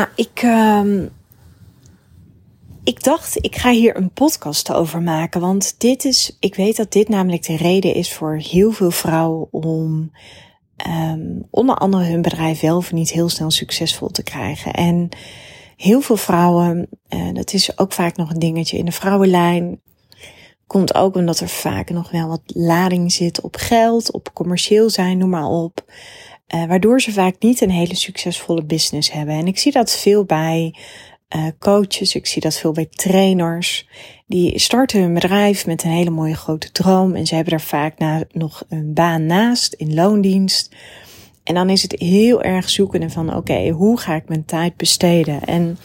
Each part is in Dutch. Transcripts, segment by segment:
Nou, ik, uh, ik dacht, ik ga hier een podcast over maken. Want dit is, ik weet dat dit namelijk de reden is voor heel veel vrouwen om um, onder andere hun bedrijf wel of niet heel snel succesvol te krijgen. En heel veel vrouwen, uh, dat is ook vaak nog een dingetje in de vrouwenlijn. Komt ook omdat er vaak nog wel wat lading zit op geld, op commercieel zijn, noem maar op. Uh, waardoor ze vaak niet een hele succesvolle business hebben. En ik zie dat veel bij uh, coaches, ik zie dat veel bij trainers. Die starten hun bedrijf met een hele mooie grote droom. En ze hebben er vaak na, nog een baan naast in loondienst. En dan is het heel erg zoeken van oké, hoe ga ik mijn tijd besteden? En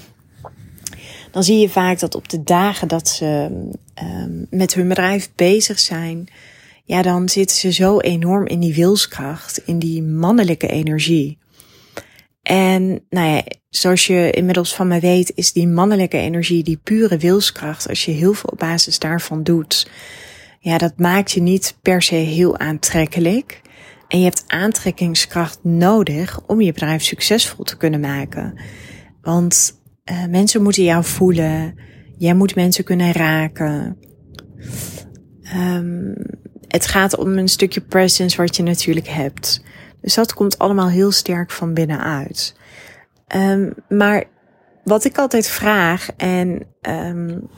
dan zie je vaak dat op de dagen dat ze um, met hun bedrijf bezig zijn, ja, dan zitten ze zo enorm in die wilskracht, in die mannelijke energie. En nou ja, zoals je inmiddels van me weet, is die mannelijke energie, die pure wilskracht, als je heel veel op basis daarvan doet, ja, dat maakt je niet per se heel aantrekkelijk. En je hebt aantrekkingskracht nodig om je bedrijf succesvol te kunnen maken. Want uh, mensen moeten jou voelen. Jij moet mensen kunnen raken. Um, het gaat om een stukje presence wat je natuurlijk hebt. Dus dat komt allemaal heel sterk van binnenuit. Um, maar wat ik altijd vraag en um,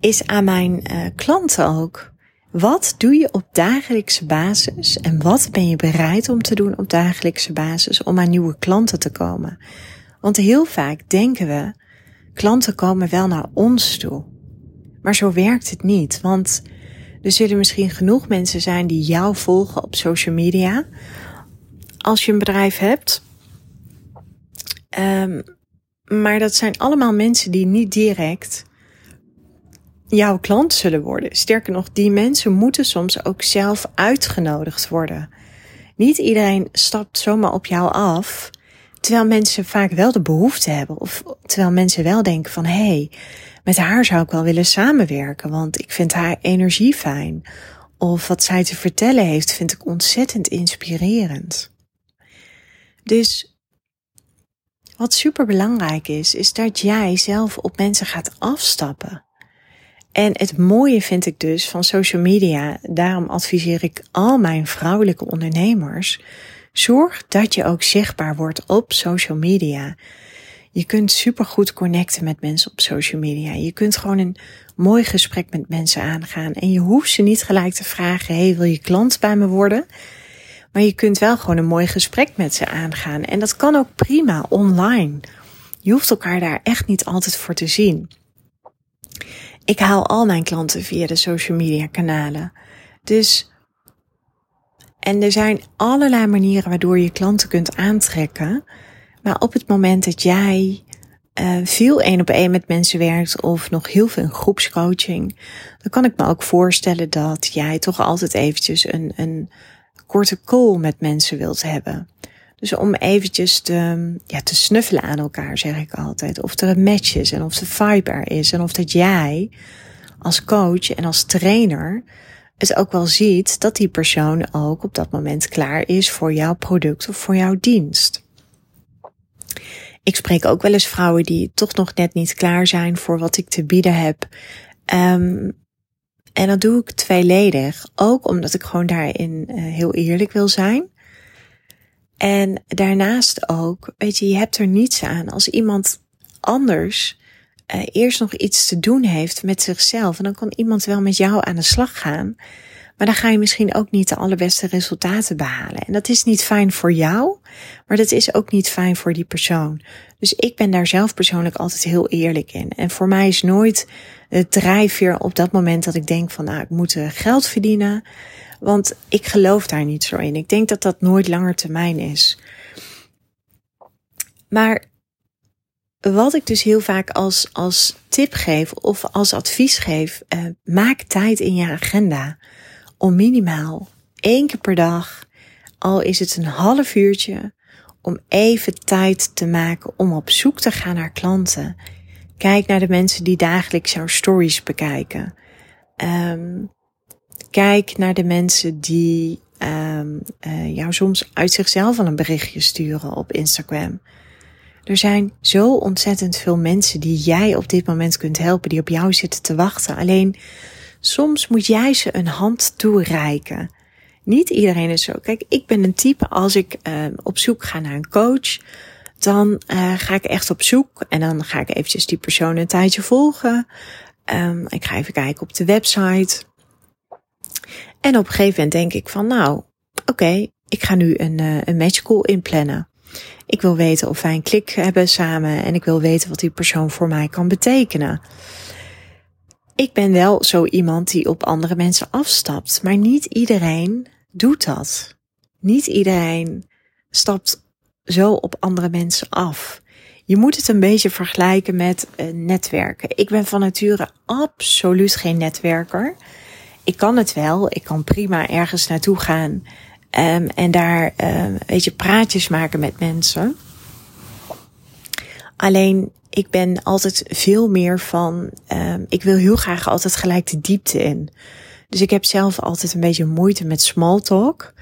is aan mijn uh, klanten ook. Wat doe je op dagelijkse basis en wat ben je bereid om te doen op dagelijkse basis om aan nieuwe klanten te komen? Want heel vaak denken we, klanten komen wel naar ons toe. Maar zo werkt het niet, want er zullen misschien genoeg mensen zijn die jou volgen op social media. Als je een bedrijf hebt. Um, maar dat zijn allemaal mensen die niet direct jouw klant zullen worden. Sterker nog, die mensen moeten soms ook zelf uitgenodigd worden. Niet iedereen stapt zomaar op jou af, terwijl mensen vaak wel de behoefte hebben. Of terwijl mensen wel denken van, hé, hey, met haar zou ik wel willen samenwerken, want ik vind haar energie fijn. Of wat zij te vertellen heeft, vind ik ontzettend inspirerend. Dus wat super belangrijk is, is dat jij zelf op mensen gaat afstappen. En het mooie vind ik dus van social media, daarom adviseer ik al mijn vrouwelijke ondernemers, zorg dat je ook zichtbaar wordt op social media. Je kunt supergoed connecten met mensen op social media. Je kunt gewoon een mooi gesprek met mensen aangaan. En je hoeft ze niet gelijk te vragen, hey, wil je klant bij me worden? Maar je kunt wel gewoon een mooi gesprek met ze aangaan. En dat kan ook prima online. Je hoeft elkaar daar echt niet altijd voor te zien. Ik haal al mijn klanten via de social media kanalen. Dus, en er zijn allerlei manieren waardoor je klanten kunt aantrekken. Maar op het moment dat jij uh, veel één op één met mensen werkt of nog heel veel groepscoaching, dan kan ik me ook voorstellen dat jij toch altijd eventjes een, een korte call met mensen wilt hebben. Dus om eventjes te, ja, te snuffelen aan elkaar, zeg ik altijd. Of er een match is en of de vibe er is. En of dat jij als coach en als trainer het ook wel ziet dat die persoon ook op dat moment klaar is voor jouw product of voor jouw dienst. Ik spreek ook wel eens vrouwen die toch nog net niet klaar zijn voor wat ik te bieden heb. Um, en dat doe ik tweeledig. Ook omdat ik gewoon daarin uh, heel eerlijk wil zijn. En daarnaast ook, weet je, je hebt er niets aan als iemand anders uh, eerst nog iets te doen heeft met zichzelf. En dan kan iemand wel met jou aan de slag gaan. Maar dan ga je misschien ook niet de allerbeste resultaten behalen. En dat is niet fijn voor jou, maar dat is ook niet fijn voor die persoon. Dus ik ben daar zelf persoonlijk altijd heel eerlijk in. En voor mij is nooit het drijfveer op dat moment dat ik denk van, nou, ik moet geld verdienen. Want ik geloof daar niet zo in. Ik denk dat dat nooit langer termijn is. Maar wat ik dus heel vaak als, als tip geef of als advies geef, uh, maak tijd in je agenda om minimaal één keer per dag, al is het een half uurtje, om even tijd te maken om op zoek te gaan naar klanten. Kijk naar de mensen die dagelijks jouw stories bekijken. Um, kijk naar de mensen die um, uh, jou soms uit zichzelf al een berichtje sturen op Instagram. Er zijn zo ontzettend veel mensen die jij op dit moment kunt helpen, die op jou zitten te wachten. Alleen soms moet jij ze een hand toereiken. Niet iedereen is zo. Kijk, ik ben een type als ik uh, op zoek ga naar een coach, dan uh, ga ik echt op zoek en dan ga ik eventjes die persoon een tijdje volgen. Um, ik ga even kijken op de website. En op een gegeven moment denk ik van, nou, oké, ik ga nu een, uh, een inplannen. Ik wil weten of wij een klik hebben samen en ik wil weten wat die persoon voor mij kan betekenen. Ik ben wel zo iemand die op andere mensen afstapt, maar niet iedereen doet dat. Niet iedereen stapt zo op andere mensen af. Je moet het een beetje vergelijken met uh, netwerken. Ik ben van nature absoluut geen netwerker. Ik kan het wel. Ik kan prima ergens naartoe gaan Um, en daar, um, weet je, praatjes maken met mensen. Alleen, ik ben altijd veel meer van, um, ik wil heel graag altijd gelijk de diepte in. Dus ik heb zelf altijd een beetje moeite met small talk.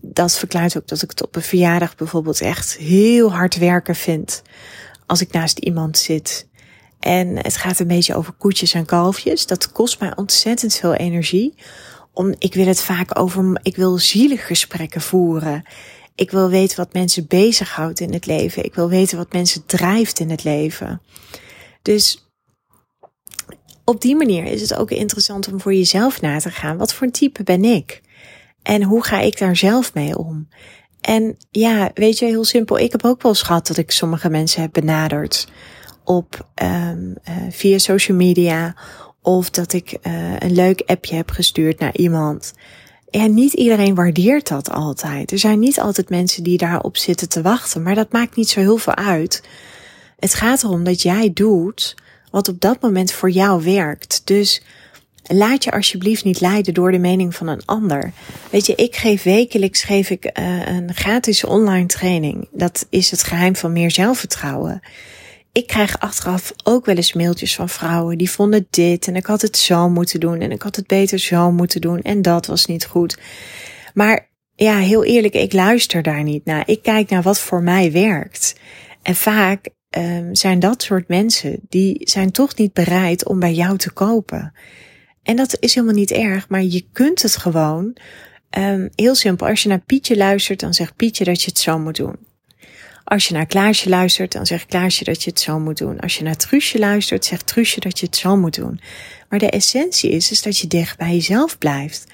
Dat verklaart ook dat ik het op een verjaardag bijvoorbeeld echt heel hard werken vind. Als ik naast iemand zit. En het gaat een beetje over koetjes en kalfjes. Dat kost mij ontzettend veel energie om, ik wil het vaak over, ik wil zielig gesprekken voeren. Ik wil weten wat mensen bezighoudt in het leven. Ik wil weten wat mensen drijft in het leven. Dus op die manier is het ook interessant om voor jezelf na te gaan. Wat voor een type ben ik? En hoe ga ik daar zelf mee om? En ja, weet je, heel simpel. Ik heb ook wel eens gehad dat ik sommige mensen heb benaderd op um, uh, via social media of dat ik uh, een leuk appje heb gestuurd naar iemand. Ja, niet iedereen waardeert dat altijd. Er zijn niet altijd mensen die daarop zitten te wachten, maar dat maakt niet zo heel veel uit. Het gaat erom dat jij doet wat op dat moment voor jou werkt. Dus laat je alsjeblieft niet leiden door de mening van een ander. Weet je, ik geef wekelijks geef ik uh, een gratis online training. Dat is het geheim van meer zelfvertrouwen ik krijg achteraf ook wel eens mailtjes van vrouwen die vonden dit en ik had het zo moeten doen en ik had het beter zo moeten doen en dat was niet goed. Maar ja, heel eerlijk, ik luister daar niet naar. Ik kijk naar wat voor mij werkt. En vaak um, zijn dat soort mensen die zijn toch niet bereid om bij jou te kopen. En dat is helemaal niet erg, maar je kunt het gewoon. Um, heel simpel, als je naar Pietje luistert, dan zegt Pietje dat je het zo moet doen. Als je naar Klaasje luistert, dan zegt Klaasje dat je het zo moet doen. Als je naar Truusje luistert, zegt Truusje dat je het zo moet doen. Maar de essentie is, is dat je dicht bij jezelf blijft.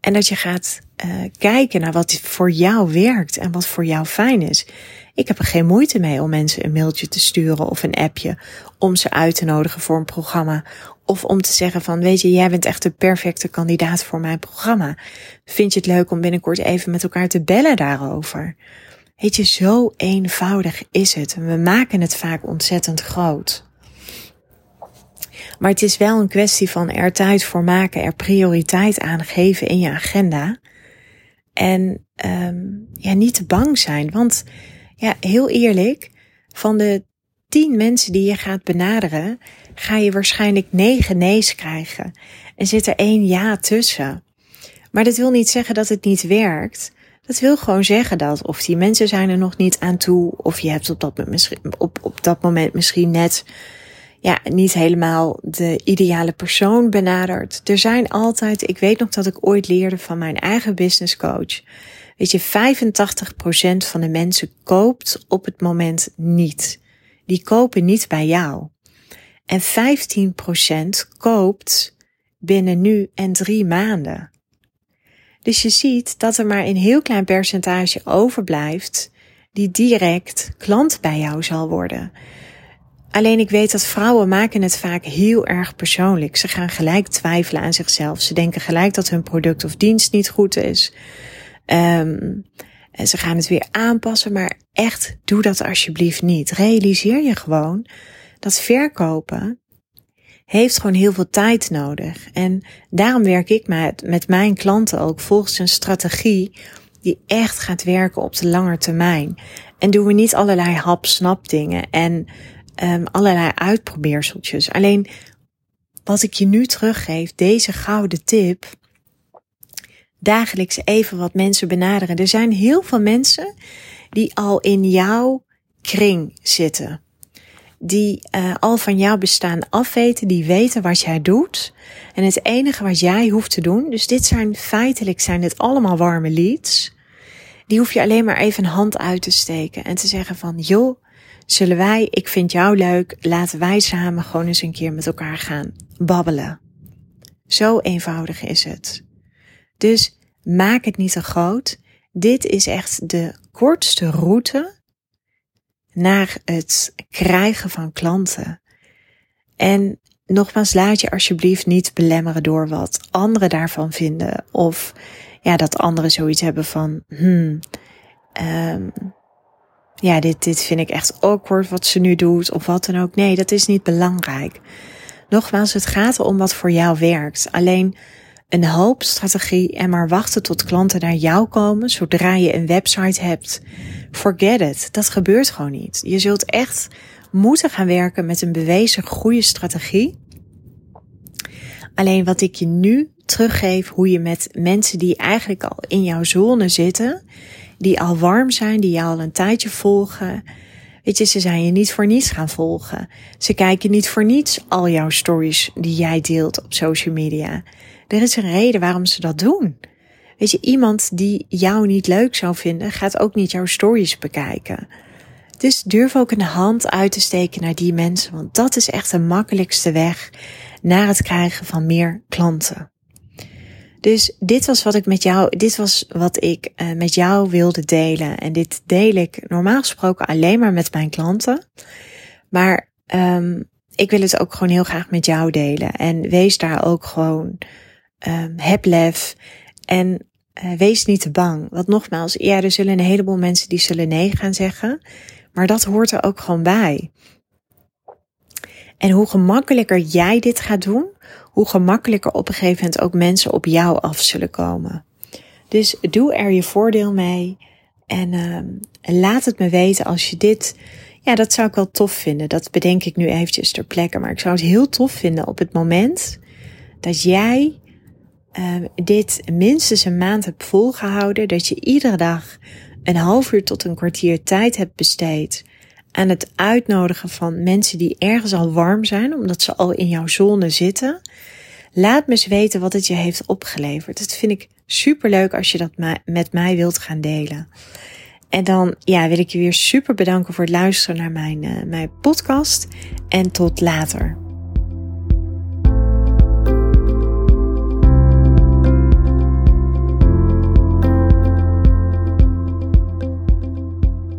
En dat je gaat uh, kijken naar wat voor jou werkt en wat voor jou fijn is. Ik heb er geen moeite mee om mensen een mailtje te sturen of een appje om ze uit te nodigen voor een programma. Of om te zeggen van, weet je, jij bent echt de perfecte kandidaat voor mijn programma. Vind je het leuk om binnenkort even met elkaar te bellen daarover? Weet je, zo eenvoudig is het. We maken het vaak ontzettend groot. Maar het is wel een kwestie van er tijd voor maken, er prioriteit aan geven in je agenda. En um, ja, niet te bang zijn. Want ja, heel eerlijk, van de tien mensen die je gaat benaderen, ga je waarschijnlijk negen nee's krijgen. En zit er één ja tussen. Maar dat wil niet zeggen dat het niet werkt. Dat wil gewoon zeggen dat of die mensen zijn er nog niet aan toe, of je hebt op dat, op, op dat moment misschien net ja, niet helemaal de ideale persoon benaderd. Er zijn altijd, ik weet nog dat ik ooit leerde van mijn eigen business coach. Weet je, 85% van de mensen koopt op het moment niet. Die kopen niet bij jou. En 15% koopt binnen nu en drie maanden. Dus je ziet dat er maar een heel klein percentage overblijft die direct klant bij jou zal worden. Alleen ik weet dat vrouwen maken het vaak heel erg persoonlijk. Ze gaan gelijk twijfelen aan zichzelf. Ze denken gelijk dat hun product of dienst niet goed is. Um, En ze gaan het weer aanpassen, maar echt doe dat alsjeblieft niet. Realiseer je gewoon dat verkopen heeft gewoon heel veel tijd nodig. En daarom werk ik met, met mijn klanten ook volgens een strategie die echt gaat werken op de lange termijn. En doen we niet allerlei hap-snap dingen en um, allerlei uitprobeerseltjes. Alleen wat ik je nu teruggeef, deze gouden tip, dagelijks even wat mensen benaderen. Er zijn heel veel mensen die al in jouw kring zitten. Die uh, al van jouw bestaan afweten, die weten wat jij doet. En het enige wat jij hoeft te doen, dus dit zijn feitelijk zijn dit allemaal warme leads. Die hoef je alleen maar even een hand uit te steken en te zeggen van, joh, zullen wij, ik vind jou leuk, laten wij samen gewoon eens een keer met elkaar gaan babbelen. Zo eenvoudig is het. Dus maak het niet te groot. Dit is echt de kortste route naar het krijgen van klanten. En nogmaals, laat je alsjeblieft niet belemmeren door wat anderen daarvan vinden. Of ja, dat anderen zoiets hebben van, hmm, um, ja, dit, dit vind ik echt awkward wat ze nu doet of wat dan ook. Nee, dat is niet belangrijk. Nogmaals, het gaat om wat voor jou werkt. Alleen een hoop strategie en maar wachten tot klanten naar jou komen zodra je een website hebt. Forget it. Dat gebeurt gewoon niet. Je zult echt moeten gaan werken met een bewezen goede strategie. Alleen wat ik je nu teruggeef, hoe je met mensen die eigenlijk al in jouw zone zitten, die al warm zijn, die jou al een tijdje volgen. Weet je, ze zijn je niet voor niets gaan volgen. Ze kijken niet voor niets al jouw stories die jij deelt op social media. Er is een reden waarom ze dat doen. Weet je, iemand die jou niet leuk zou vinden, gaat ook niet jouw stories bekijken. Dus durf ook een hand uit te steken naar die mensen, want dat is echt de makkelijkste weg naar het krijgen van meer klanten. Dus dit was wat ik met jou, dit was wat ik uh, met jou wilde delen. En dit deel ik normaal gesproken alleen maar met mijn klanten. Maar um, ik wil het ook gewoon heel graag met jou delen. En wees daar ook gewoon, um, heb lef. En uh, wees niet te bang. Want nogmaals, ja, er zullen een heleboel mensen die zullen nee gaan zeggen. Maar dat hoort er ook gewoon bij. En hoe gemakkelijker jij dit gaat doen, hoe gemakkelijker op een gegeven moment ook mensen op jou af zullen komen. Dus doe er je voordeel mee en uh, laat het me weten als je dit, ja, dat zou ik wel tof vinden. Dat bedenk ik nu eventjes ter plekke, maar ik zou het heel tof vinden op het moment dat jij uh, dit minstens een maand hebt volgehouden, dat je iedere dag een half uur tot een kwartier tijd hebt besteed aan het uitnodigen van mensen die ergens al warm zijn, omdat ze al in jouw zone zitten. Laat me eens weten wat het je heeft opgeleverd. Dat vind ik super leuk als je dat met mij wilt gaan delen. En dan ja, wil ik je weer super bedanken voor het luisteren naar mijn, uh, mijn podcast. En tot later.